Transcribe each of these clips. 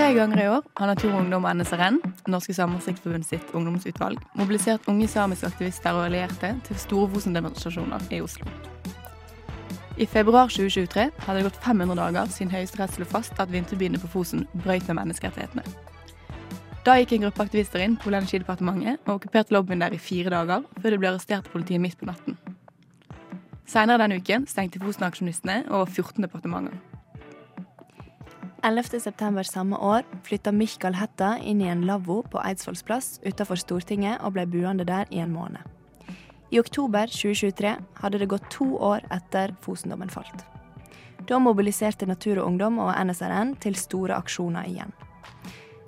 Tre ganger i år har Natur og Ungdom og NSRN, Norske Samarbeidsforbund sitt ungdomsutvalg, mobilisert unge samiske aktivister og allierte til store Fosen-demonstrasjoner i Oslo. I februar 2023 hadde det gått 500 dager siden Høyesterett slo fast at vinterbyene på Fosen brøt med menneskerettighetene. Da gikk en gruppe aktivister inn på Olje- og energidepartementet og okkuperte lobbyen der i fire dager, før de ble arrestert av politiet midt på natten. Senere denne uken stengte Fosen-aksjonistene over 14 departementer. 11.9. samme år flytta Michael Hætta inn i en lavvo på Eidsvolls utenfor Stortinget og ble buende der i en måned. I oktober 2023 hadde det gått to år etter Fosen-dommen falt. Da mobiliserte Natur og Ungdom og NSRN til store aksjoner igjen.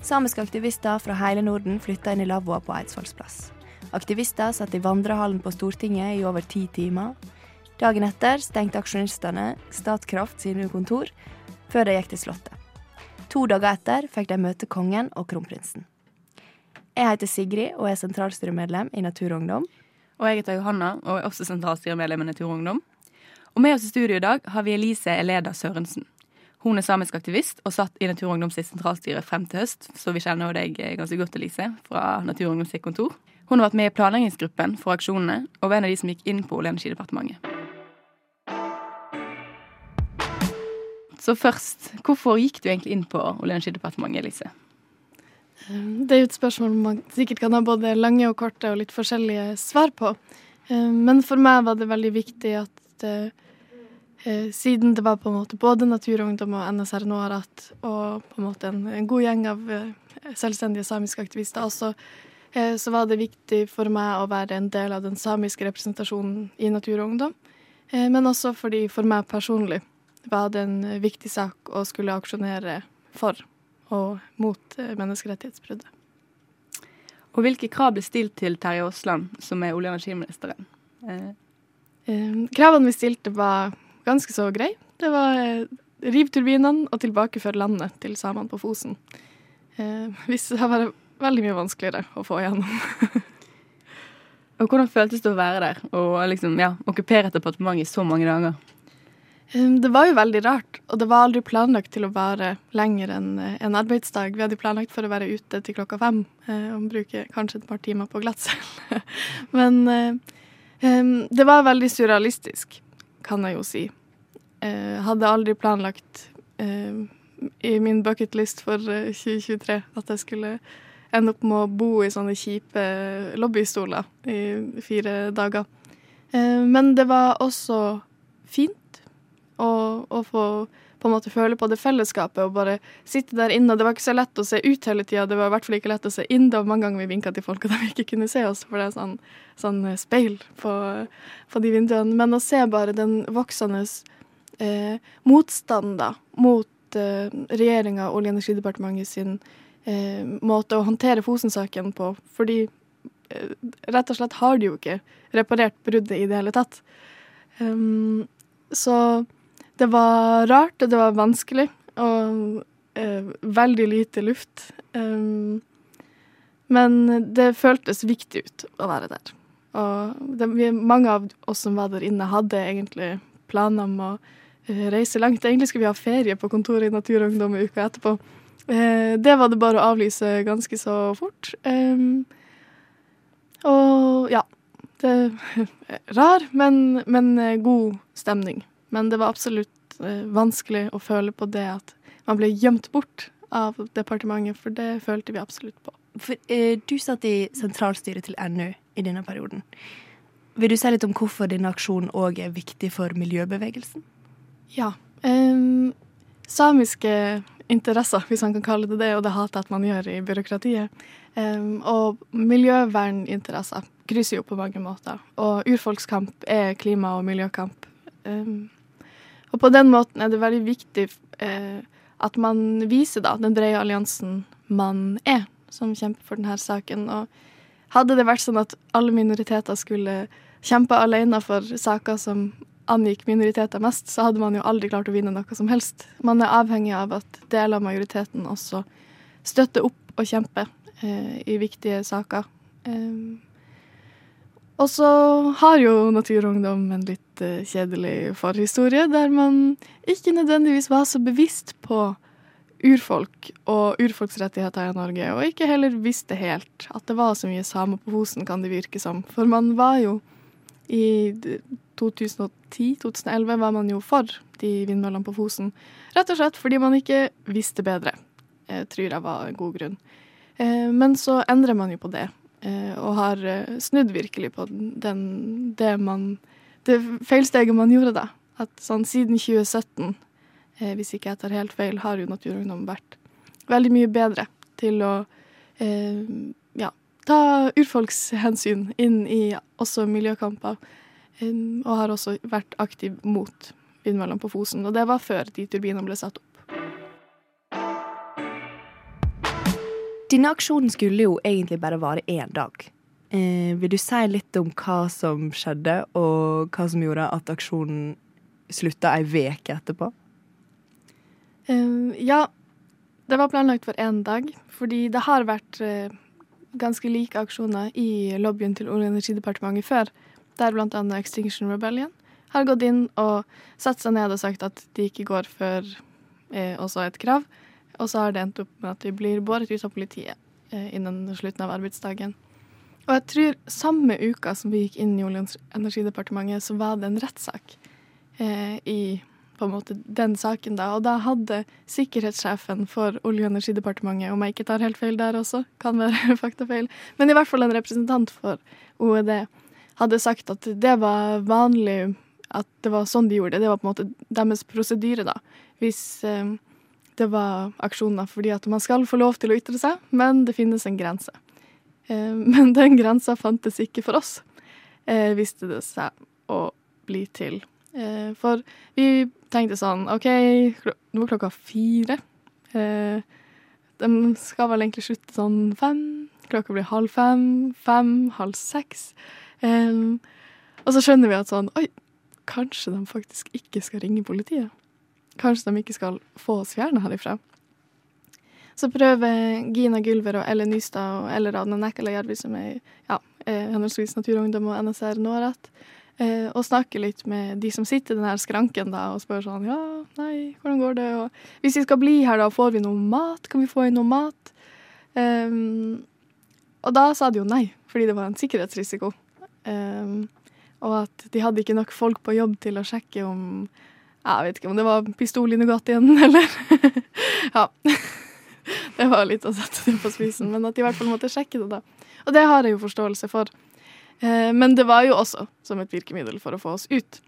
Samiske aktivister fra hele Norden flytta inn i lavvoa på Eidsvollsplass. Aktivister satt i vandrehallen på Stortinget i over ti timer. Dagen etter stengte aksjonistene Statkraft sine kontor, før de gikk til Slottet. To dager etter fikk de møte kongen og kronprinsen. Jeg heter Sigrid og er sentralstyremedlem i Natur og jeg heter Johanna og er også sentralstyremedlem i Natur og med oss i studio i dag har vi Elise Eleda Sørensen. Hun er samisk aktivist og satt i Natur og Ungdom sitt sentralstyre frem til høst, så vi kjenner deg ganske godt, Elise, fra Natur og Ungdom sitt kontor. Hun har vært med i planleggingsgruppen for aksjonene, og var en av de som gikk inn på Olje- og energidepartementet. Så først, hvorfor gikk du egentlig inn på Olje- og energidepartementet, Elise? Det er jo et spørsmål man sikkert kan ha både lange og korte og litt forskjellige svar på. Eh, Men for meg var det veldig viktig at eh, eh, siden det var på en måte både Naturungdom og NSR Noarat og på en måte en, god gjeng av eh, selvstendige samiske aktivister også, så var det viktig for meg å være en del av den samiske representasjonen i Natur og Ungdom. Eh, Men også fordi for meg personlig var det en viktig sak å skulle aksjonere for og mot eh, menneskerettighetsbruddet. Og hvilke krav ble stilt til Terje Aasland, som er olje- og energiministeren? Eh, Eh, Kravene vi stilte var ganske så greie. Det var eh, riv turbinene og tilbakefør landet til samene på Fosen. Eh, Hvis det var veldig mye vanskeligere å få igjennom. og hvordan føltes det å være der og liksom, ja, okkupere et departement i så mange dager? Eh, Det var jo veldig rart, og det var aldri planlagt til å vare lenger enn eh, en arbeidsdag. Vi hadde planlagt for å være ute til klokka fem eh, og bruke kanskje et par timer på glattcelle. Men eh, det var veldig surrealistisk, kan jeg jo si. Jeg hadde aldri planlagt i min bucketlist for eh, 2023 at jeg skulle ende opp med å bo i sånne kjipe lobbystoler i fire dager. Men det var også fint å, og få på en måte føle på det fellesskapet og bare sitte der inne. Og det var ikke så lett å se ut hele tida, det var i hvert fall ikke lett å se inn. Det var mange ganger vi vinka til folk og de ikke kunne se oss, for det er sånn, sånn speil på, på de vinduene. Men å se bare den voksende eh, motstanden da, mot eh, regjeringa og Olje- og energidepartementet sin eh, måte å håndtere Fosen-saken på, fordi eh, rett og slett har de jo ikke reparert bruddet i det hele tatt. Um, så det var rart, og det var vanskelig, og eh, veldig lite luft. Um, men det føltes viktig ut å være der. Og det, mange av oss som var der inne, hadde egentlig planer om å eh, reise langt. Egentlig skulle vi ha ferie på kontoret i Natur og Ungdom uka etterpå. Eh, det var det bare å avlyse ganske så fort. Um, og ja. Det rar, men, men god stemning. Men det var absolutt eh, vanskelig å føle på det at man ble gjemt bort av departementet, for det følte vi absolutt på. For eh, du satt i sentralstyret til NU i denne perioden. Vil du si litt om hvorfor denne aksjonen òg er viktig for miljøbevegelsen? Ja. Eh, samiske interesser, hvis man kan kalle det det, og det hater jeg at man gjør i byråkratiet, em, og miljøverninteresser krysser jo på mange måter. Og urfolkskamp er klima- og miljøkamp. Em, og på den måten er det veldig viktig eh, at man viser da den brede alliansen man er, som kjemper for denne saken. Og hadde det vært sånn at alle minoriteter skulle kjempe alene for saker som angikk minoriteter mest, så hadde man jo aldri klart å vinne noe som helst. Man er avhengig av at deler av majoriteten også støtter opp og kjemper eh, i viktige saker. Um, og så har jo Naturungdom en litt eh, kjedelig forhistorie, der man ikke nødvendigvis var så bevisst på urfolk og urfolksrettigheter i Norge, og ikke heller visste helt at det var så mye samer på Fosen, kan det virke som. For man var jo i 2010-2011 var man jo for de vindmøllene på Fosen. Rett og slett fordi man ikke visste bedre, Jeg tror jeg var en god grunn. Eh, men så endrer man jo på det, eh, og har eh, snudd virkelig på den, det man Det feilsteget man gjorde da. At sånn siden 2017 eh, hvis ikke jeg tar helt feil, har jo Naturungdom vært veldig mye bedre til å eh, ja, ta urfolkshensyn inn i også miljøkamper. Eh, og har også vært aktiv mot vindmøllene på Fosen. Og det var før de turbinene ble satt opp. Denne aksjonen skulle jo egentlig bare vare én dag. Eh, vil du si litt om hva som skjedde, og hva som gjorde at aksjonen slutta ei uke etterpå? Uh, ja, det var planlagt for én dag, fordi det har vært uh, ganske like aksjoner i lobbyen til Olje- og energidepartementet før, der annet Extinction Rebellion har gått inn og satt seg ned og sagt at de ikke går for uh, også et krav. Og så har det endt opp med at vi blir båret ut av politiet innen slutten av arbeidsdagen. Og jeg tror samme uka som vi gikk inn i Olje- og energidepartementet, så var det en rettssak i på en måte den saken da. Og da hadde sikkerhetssjefen for Olje- og energidepartementet, om jeg ikke tar helt feil der også, kan være faktafeil, men i hvert fall en representant for OED, hadde sagt at det var vanlig at det var sånn de gjorde det. Det var på en måte deres prosedyre, da. Hvis eh, det var aksjoner. Fordi at man skal få lov til å ytre seg, men det finnes en grense. Eh, men den grensa fantes ikke for oss, eh, viste det seg å bli til. Eh, for vi tenkte sånn OK, nå er klokka fire. De skal vel egentlig slutte sånn fem. Klokka blir halv fem, fem, halv seks. Og så skjønner vi at sånn Oi, kanskje de faktisk ikke skal ringe politiet. Kanskje de ikke skal få oss fjerna herifra. Så prøver Gina Gulver og Elle Nystad og Elle Radna Nekkala Jervi, som er ja, henholdsvis Natur og NSR Nårett, Eh, og snakke litt med de som sitter i den her skranken da, og spør sånn Ja, nei, hvordan går det? Og hvis vi skal bli her, da, får vi noe mat? Kan vi få inn noe mat? Um, og da sa de jo nei, fordi det var en sikkerhetsrisiko. Um, og at de hadde ikke nok folk på jobb til å sjekke om Jeg vet ikke om det var pistol i Nugattien, eller Ja. det var litt å sette det på spisen, men at de i hvert fall måtte sjekke det, da. Og det har jeg jo forståelse for. Eh, men det var jo også som et virkemiddel for å få oss ut.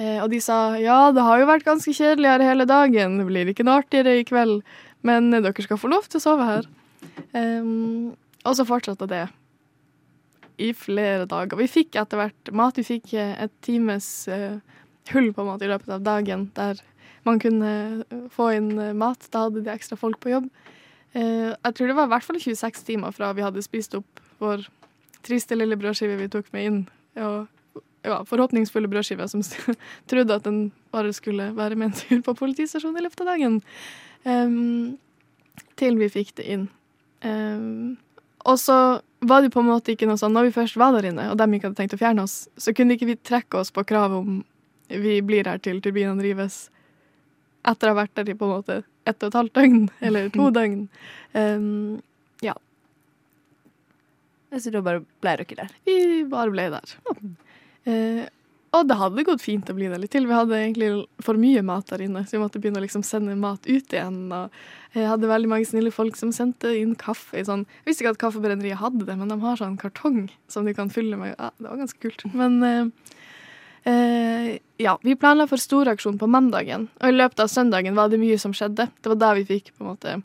Eh, og de sa ja, det har jo vært ganske kjedelig her hele dagen, det blir ikke noe artigere i kveld, men dere skal få lov til å sove her. Og så fortsatte det i flere dager. Vi fikk etter hvert mat. Vi fikk et times hull på en måte i løpet av dagen der man kunne få inn mat. Da hadde de ekstra folk på jobb. Uh, jeg tror det var i hvert fall 26 timer fra vi hadde spist opp vår triste lille brødskive vi tok med inn. Og ja, forhåpningsfulle brødskiver som trodde at den bare skulle være med en tur på politistasjonen i løpet av dagen. Um, til vi fikk det inn. Um, og så var det på en måte ikke noe sånn Når vi først var der inne, og de ikke hadde tenkt å fjerne oss, så kunne ikke vi trekke oss på kravet om vi blir her til turbinene rives etter å ha vært der i på en måte ett og et halvt døgn, eller to døgn. Um, så da bare ble dere der? Vi bare ble der. Uh, og det hadde gått fint å bli der litt til. Vi hadde egentlig for mye mat der inne, så vi måtte begynne å liksom sende mat ut igjen. Og jeg hadde veldig mange snille folk som sendte inn kaffe i sånn Jeg visste ikke at Kaffebrenneriet hadde det, men de har sånn kartong som de kan fylle med. Ja, det var ganske kult. Men eh, eh, ja, vi planla for storaksjon på mandagen, og i løpet av søndagen var det mye som skjedde. Det var da vi fikk på en måte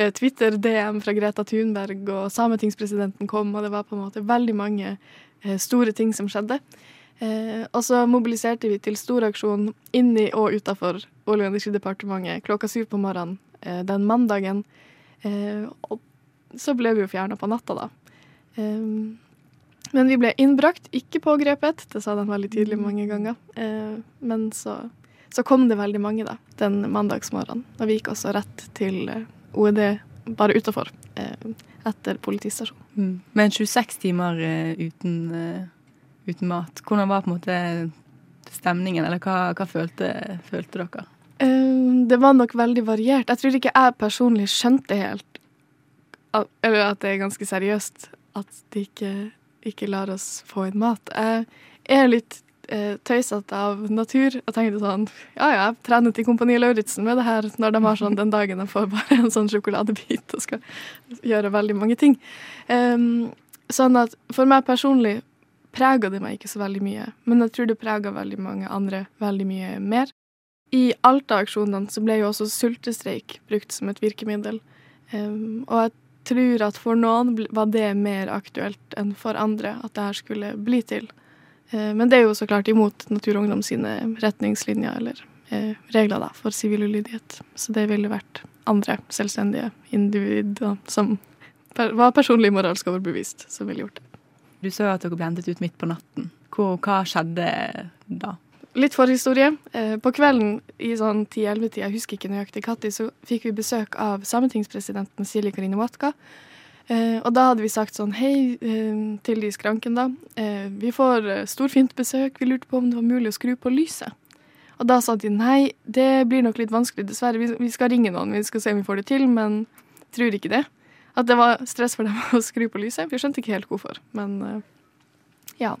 Eh, Twitter-DM fra Greta Thunberg, og sametingspresidenten kom, og det var på en måte veldig mange uh, store ting som skjedde. Uh, og så mobiliserte vi til storaksjon inni og utafor Olje- og energidepartementet klokka syv på morgenen den mandagen. og så ble vi jo fjerna på natta, da. Men vi ble innbrakt, ikke pågrepet. Det sa de veldig tydelig mange ganger. men så, så kom det veldig mange da, den mandagsmorgenen. Og vi gikk også rett til OED bare utafor, eh, etter politistasjonen. Mm. Men 26 timer eh, uten, eh, uten, mat, hvordan var på en måte stemningen, eller hva, hva følte, følte, dere? Eh, det var nok veldig variert. Jeg tror ikke jeg personlig skjønte helt Eller at det er ganske seriøst at de ikke, ikke lar oss få inn mat. Jeg er litt eh, tøysete av natur og tenkte sånn Ja ja, jeg trener til Kompani Lauritzen med det her når de har sånn den dagen de får bare en sånn sjokoladebit og skal gjøre veldig mange ting. Um, sånn at for meg personlig prega det meg ikke så veldig mye, men jeg tror det prega veldig mange andre veldig mye mer. I Alta-aksjonene så ble jo også sultestreik brukt som et virkemiddel. Um, og jeg tror at for noen var det mer aktuelt enn for andre at det her skulle bli til. Uh, men det er jo så klart imot Natur og Ungdom sine retningslinjer eller uh, regler da, for sivil ulydighet. Så det ville vært andre selvstendige individer som var personlig moralsk overbevist, som ville gjort det. Du sa at dere ble hentet ut midt på natten. Hva, hva skjedde da? Litt forhistorie. Eh, på kvelden i sånn 10-11-tida, jeg husker ikke nøyaktig når, så fikk vi besøk av sametingspresidenten Silje Karine Watka. Eh, og da hadde vi sagt sånn hei eh, til de i skranken, da. Vi får storfint besøk, vi lurte på om det var mulig å skru på lyset. Og da sa de nei, det blir nok litt vanskelig, dessverre. Vi skal ringe noen, vi skal se om vi får det til, men tror ikke det. At det var stress for dem å skru på lyset. Vi skjønte ikke helt hvorfor, men ja.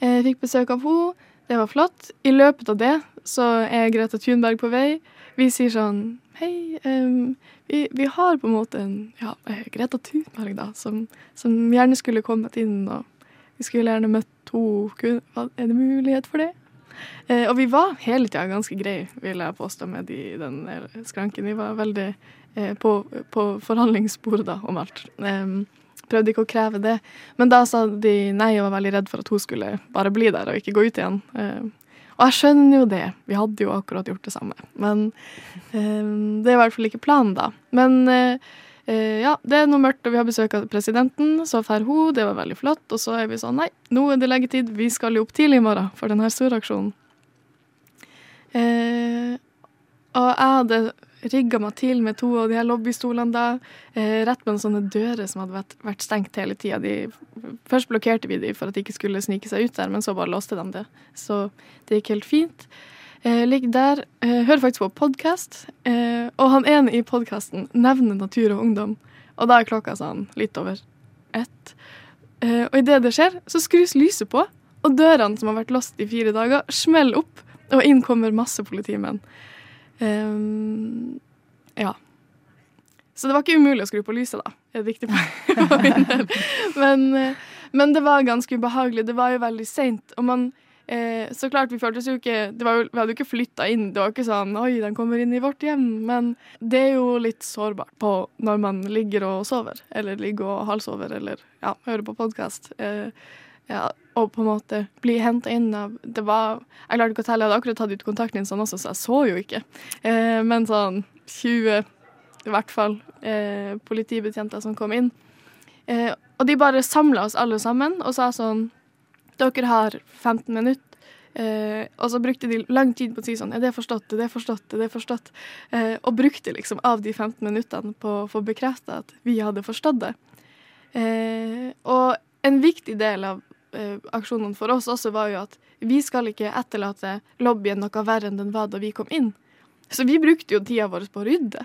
Jeg fikk besøk av henne. Det var flott. I løpet av det så er Greta Thunberg på vei. Vi sier sånn Hei, um, vi, vi, har på en måte en ja, eh, Greta Thunberg, da, som, som, gjerne skulle kommet inn, og vi skulle gjerne møtt henne. Er det mulighet for det? Eh, og vi var hele tida ganske greie, vil jeg påstå, med de, den skranken. Vi var veldig eh, på, på, forhandlingsbordet da, om alt. Eh, prøvde ikke å kreve det. Men da sa de nei og var veldig redd for at hun skulle bare bli der og ikke gå ut igjen. Eh, og jeg skjønner jo det, vi hadde jo akkurat gjort det samme. Men eh, det er i hvert fall ikke planen, da. Men eh, ja, det er noe mørkt, og vi har besøk av presidenten. Så drar hun, det var veldig flott. Og så er vi sånn, nei, nå er det leggetid, vi skal jo opp tidlig i morgen for denne storaksjonen. aksjonen. og jeg hadde rigga meg til med to av de her lobbystolene da, eh, rett med sånne dører som hadde vært, vært stengt hele tida. Først blokkerte vi de for at de ikke skulle snike seg ut der, men så bare låste de det. Så det gikk helt fint. Eh, ligger der, eh, hører faktisk på podkast, eh, og han ene i podkasten nevner natur og ungdom. Og da er klokka sånn litt over ett. Eh, og idet det skjer, så skrus lyset på, og dørene som har vært låst i fire dager, smeller opp. Og inn kommer masse politimenn. Um, ja. Så det var ikke umulig å skru på lyset, da. Det er viktig for min del. Men, eh, men, det var ganske ubehagelig. Det var jo veldig seint. Og man eh, Så klart, vi føltes jo ikke jo, Vi hadde jo ikke flytta inn. Det var ikke sånn Oi, den kommer inn i vårt hjem. Men det er jo litt sårbart på når man ligger og sover. Eller ligger og halvsover, eller ja, hører på podkast. Eh, ja, og på en måte bli henta inn av Det var Jeg klarte ikke å telle, jeg hadde akkurat tatt ut kontaktlinsene også, så jeg så jo ikke. Eh, men sånn 20, i hvert fall, eh, politibetjenter som kom inn. Eh, og de bare samla oss alle sammen og sa sånn Dere har 15 minutter. Eh, og så brukte de lang tid på å si sånn Er det forstått? Er det forstått? Er det forstått? Eh, og brukte liksom av de 15 minuttene på å få bekrefta at vi hadde forstått det. Eh, og en viktig del av aksjonene for oss også var jo at vi skal ikke etterlate lobbyen noe verre enn den var da vi kom inn. Så vi brukte jo tida vår på å rydde.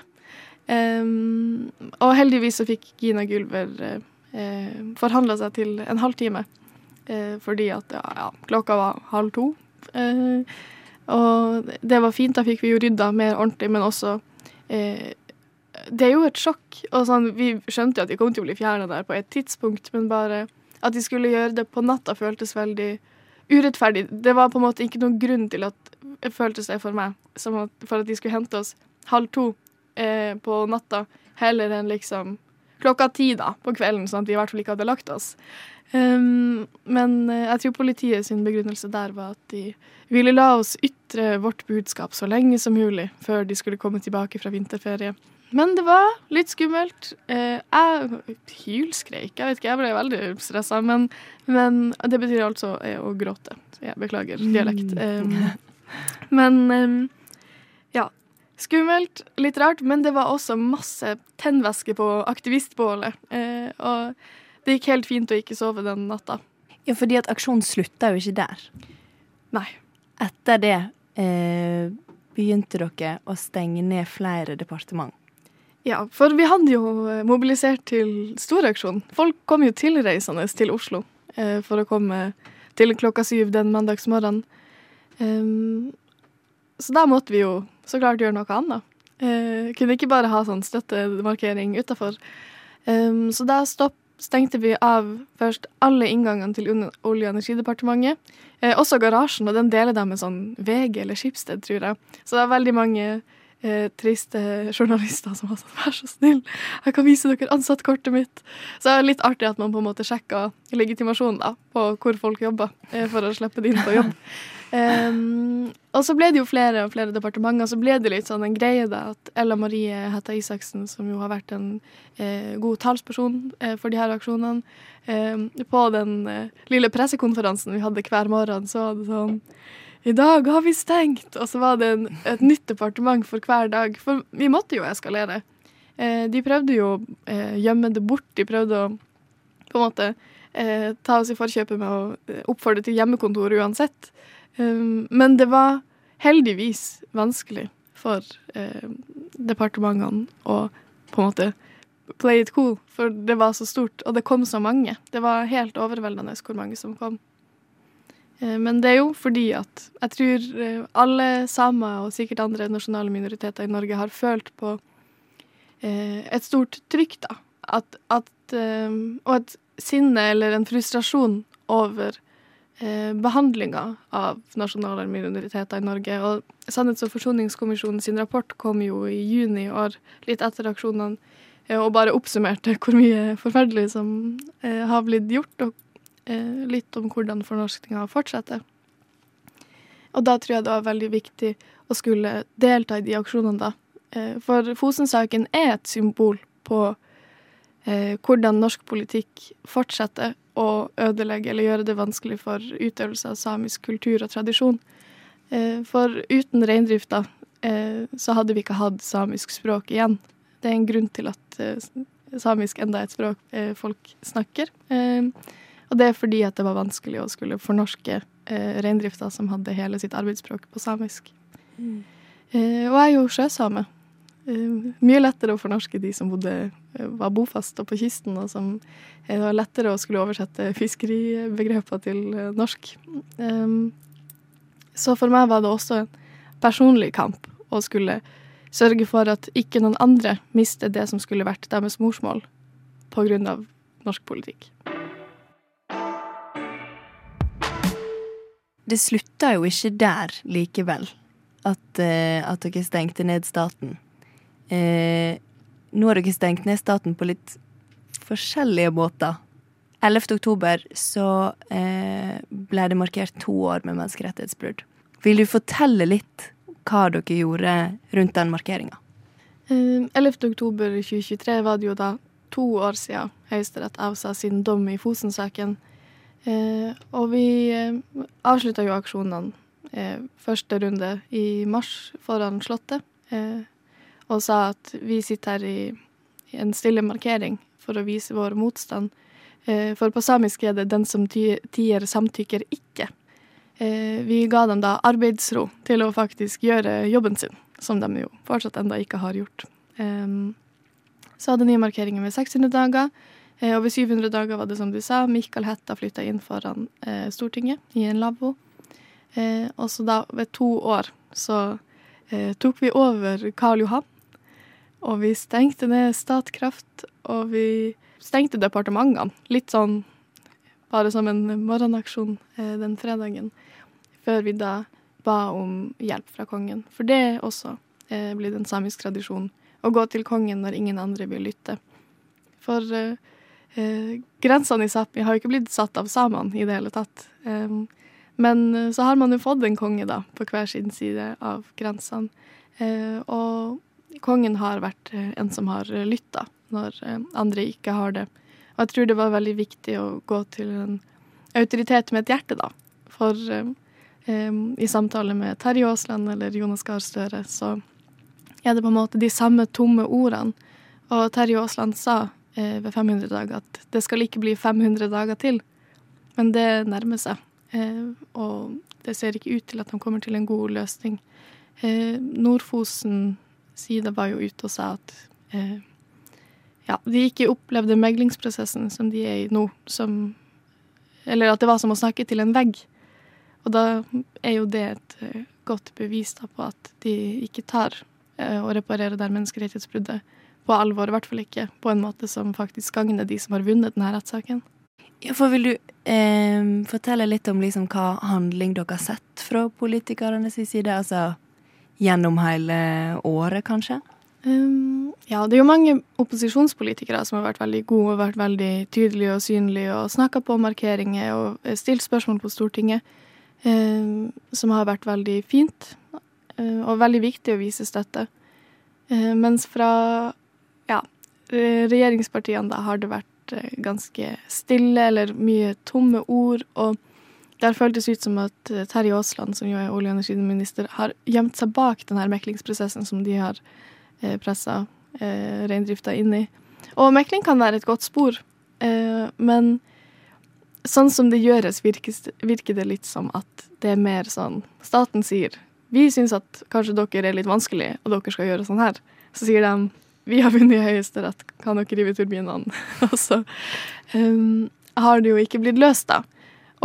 Um, og heldigvis så fikk Gina Gulver eh, eh forhandla seg til en halvtime. Eh, fordi at ja, ja, klokka var halv to. Eh, og det var fint, da fikk vi jo rydda mer ordentlig, men også eh, Det er jo et sjokk. Og sånn, vi skjønte jo at de kom til å bli fjerna der på et tidspunkt, men bare at de skulle gjøre det på natta, føltes veldig urettferdig. Det var på en måte ikke noen grunn til at det føltes det for meg, at, for at de skulle hente oss halv to eh, på natta, heller enn liksom klokka ti da, på kvelden, sånn at vi i hvert fall ikke hadde lagt oss. Um, men uh, jeg tror politiet sin begrunnelse der var at de ville la oss ytre vårt budskap så lenge som mulig før de skulle komme tilbake fra vinterferie. Men det var litt skummelt. Eh, jeg hylskreik. Jeg vet ikke, jeg ble veldig stressa. Men, men, det betyr altså eh, å gråte. Så jeg beklager dialekt. Mm. men ja. Skummelt, litt rart, men det var også masse tennvæske på aktivistbålet. Eh, og det gikk helt fint å ikke sove den natta. Ja, fordi at aksjonen slutta jo ikke der. Nei. Etter det eh, begynte dere å stenge ned flere departement. Ja, for vi hadde jo eh, mobilisert til storaksjon. Folk kom jo tilreisende til Oslo eh, for å komme til klokka syv den mandagsmorgenen. Um, så da måtte vi jo så klart gjøre noe annet. Eh, kunne ikke bare ha sånn støttemarkering utafor. Um, så da stopp, stengte vi av først alle inngangene til Olje- og energidepartementet. Eh, også garasjen, og den deler de med sånn VG eller Skipsted, tror jeg. Så det er veldig mange eh, triste journalister som har sånn Vær så snill, jeg kan vise dere ansattkortet mitt. Så det er litt artig at man på en måte sjekker legitimasjonen da, på hvor folk jobber, eh, for å slippe det inn på jobb. Um, og så ble det jo flere og flere departementer. Så ble det litt sånn en greie da at Ella Marie Hetta Isaksen, som jo har vært en eh, god talsperson eh, for de her aksjonene, eh, på den eh, lille pressekonferansen vi hadde hver morgen, så var det sånn i dag har vi stengt! Og så var det en, et nytt departement for hver dag. For vi måtte jo eskalere. Eh, de prøvde jo å eh, gjemme det bort. De prøvde å på en måte eh, ta oss i forkjøpet med å eh, oppfordre til hjemmekontor uansett. Um, men det var heldigvis vanskelig for eh, departementene å på en måte play it cool, for det var så stort, og det kom så mange. Det var helt overveldende hvor mange som kom. Eh, men det er jo fordi at jeg tror eh, alle samer og sikkert andre nasjonale minoriteter i Norge har følt på eh, et stort trykk, da. At, at, og et sinne eller en frustrasjon over eh, behandlinga av nasjonale minoriteter i Norge. Og Sannhets- og forsoningskommisjonen sin rapport kom jo i juni i år, litt etter aksjonene, og bare oppsummerte hvor mye forferdelig som har blitt gjort, og litt om hvordan fornorskninga fortsetter. Og da tror jeg det var veldig viktig å skulle delta i de aksjonene, da. Eh, for Fosen-saken er et symbol på eh, hvordan norsk politikk fortsetter å ødelegge eller gjøre det vanskelig for utøvelse av samisk kultur og tradisjon. Eh, for uten reindrifta eh, så hadde vi ikke hatt samisk språk igjen. Det er en grunn til at eh, samisk enda er et språk eh, folk snakker. Eh, og det er fordi at det var vanskelig å skulle fornorske eh, reindrifta, som hadde hele sitt arbeidsspråk på samisk. Eh, og jeg er jo sjøsame. Eh, mye lettere å fornorske de som bodde, eh, var bofast og på kysten, og som eh, det var lettere å skulle oversette fiskeribegreper til eh, norsk. Um, så for meg var det også en personlig kamp å skulle sørge for at ikke noen andre mistet det som skulle vært deres morsmål av norsk politikk. Det slutta jo ikke der likevel, at, eh, at dere stengte ned staten. Eh, nå har dere stengt ned staten på litt forskjellige måter. 11. oktober så eh, ble det markert to år med menneskerettighetsbrudd. Vil du fortelle litt hva dere gjorde rundt den markeringa? Eh, 11. oktober 2023 var det jo da to år siden Høyesterett avsa sin dom i Fosen-saken. Eh, og vi eh, avslutta jo aksjonene eh, første runde i mars foran Slottet. Og sa at vi sitter her i, en stille markering for å vise vår motstand. For på samisk er det 'den som tier, samtykker ikke'. Vi ga dem da arbeidsro til å faktisk gjøre jobben sin, som de jo fortsatt enda ikke har gjort. Så hadde nye markeringer ved 600 dager. Eh, og ved 700 dager var det som du sa, Mikael Hætta flytta inn foran eh, Stortinget i en lavvo. Eh, og så da, ved to år, så tok vi over Karl Johan. Og vi stengte ned Statkraft, og vi stengte departementene. Litt sånn bare som en morgenaksjon den fredagen. Før vi da ba om hjelp fra kongen. For det også blitt en samisk tradisjon. Å gå til kongen når ingen andre vil lytte. For eh, grensene i Sápmi har jo ikke blitt satt av samene i det hele tatt. Um, men eh, så har man jo fått en konge da, på hver sin side av grensene. Eh, og kongen har vært eh, en som har lytta når eh, andre ikke har det. Og jeg tror det var veldig viktig å gå til en autoritet med et hjerte, da. For eh, i samtale med Terje Aasland eller Jonas Gahr Støre, så er det på en måte de samme tomme ordene. Og Terje Aasland sa ved 500 dager at det skal ikke bli 500 dager til. Men det nærmer seg. Eh, og det ser ikke ut til at de kommer til en god løsning. eh, Nordfosen side var jo ute og sa at eh, ja, de ikke opplevde meglingsprosessen som de er i nå, som Eller at det var som å snakke til en vegg. Og da er jo det et eh, godt bevis da, på at de ikke tar eh, å reparere der menneskerettighetsbruddet på alvor. I hvert fall ikke på en måte som faktisk gagner de som har vunnet denne rettssaken. Ja, for Vil du eh, fortelle litt om liksom hva handling dere har sett fra politikernes side? Altså gjennom hele året, kanskje? Um, ja, det er jo mange opposisjonspolitikere som har vært veldig gode og vært veldig tydelige og synlige og snakka på markeringer og stilt spørsmål på Stortinget, um, som har vært veldig fint uh, og veldig viktig å vise støtte. Uh, mens fra regjeringspartiene da har det vært uh, ganske stille eller mye tomme ord. og det har føltes ut som at Terje Aasland, som jo er olje- og energiminister, har gjemt seg bak denne meklingsprosessen som de har eh, pressa eh, reindrifta inn i. Og mekling kan være et godt spor, eh, men sånn som det gjøres, virker det litt som at det er mer sånn Staten sier vi syns at kanskje dere er litt vanskelig, og dere skal gjøre sånn her. Så sier de vi har vunnet i Høyesterett, kan dere rive turbinene? og så um, har det jo ikke blitt løst, da.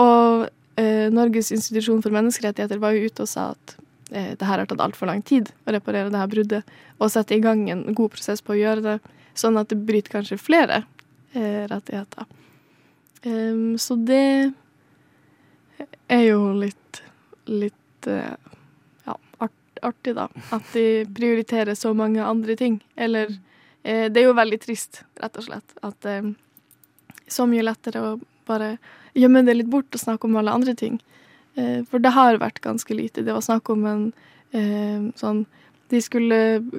Og uh, Norges institusjon for menneskerettigheter var jo ute og sa at uh, det her har tatt altfor lang tid å reparere det her bruddet, og sette i gang en god prosess på å gjøre det, sånn at det bryter kanskje flere uh, rettigheter. Um, så det er jo litt, litt artig, da. At de prioriterer så mange andre ting. Eller eh, Det er jo veldig trist, rett og slett. At eh, så mye lettere å bare gjemme det litt bort og snakke om alle andre ting. Eh, for det har vært ganske lite. Det var snakk om en sånn de skulle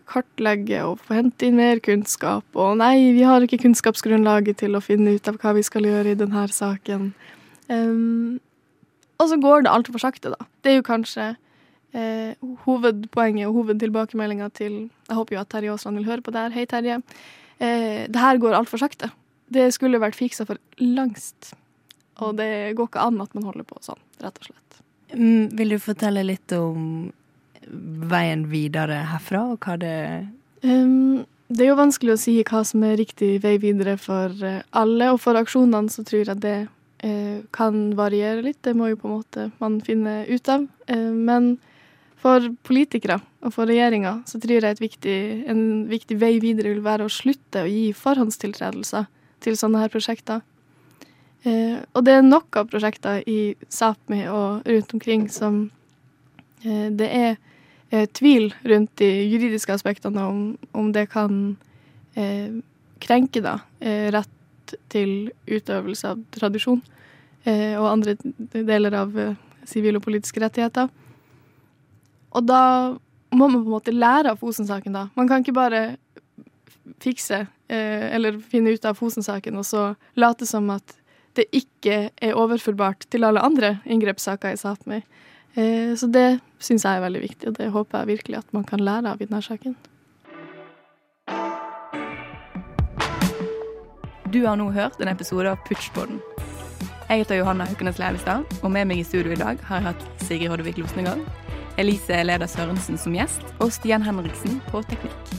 kartlegge og få hente inn mer kunnskap. Og nei, vi har ikke kunnskapsgrunnlaget til å finne ut av hva vi skal gjøre i denne saken. Um, og så går det altfor sakte, da. Det er jo kanskje eh, hovedpoenget og hovedtilbakemeldinga til Jeg håper jo at Terje Aasland vil høre på det her. Hei, Terje. Eh, det her går altfor sakte. Det skulle vært fiksa for langst. Og det går ikke an at man holder på sånn, rett og slett. Mm, vil du fortelle litt om veien videre herfra, og hva det um, Det er jo vanskelig å si hva som er riktig vei videre for alle, og for aksjonene så tror jeg det eh, kan variere litt. Det må jo på en måte man finne ut av. Eh, men for politikere og for regjeringa så tror jeg viktig, en viktig vei videre vil være å slutte å gi forhåndstiltredelser til sånne her prosjekter. Eh, og det er nok av prosjekter i Sápmi og rundt omkring som eh, det er eh, tvil rundt de juridiske aspektene om, om det kan eh, krenke da, eh, rett til utøvelse av tradisjon eh, og andre deler av sivile og politiske rettigheter. Og da må man på en måte lære av Fosen-saken, da. Man kan ikke bare fikse eh, eller finne ut av Fosen-saken og så late som at det ikke er overførbart til alle andre inngrepssaker i Sápmi. Eh, så det syns jeg er veldig viktig, og det håper jeg virkelig at man kan lære av i denne saken. Du har nå hørt en episode av Putsjpodden. Jeg heter Johanna Haukenes Levestad, og med meg i studio i dag har jeg hatt Sigrid Hoddevik Losnegård, Elise Leder Sørensen som gjest og Stian Henriksen på teknikk.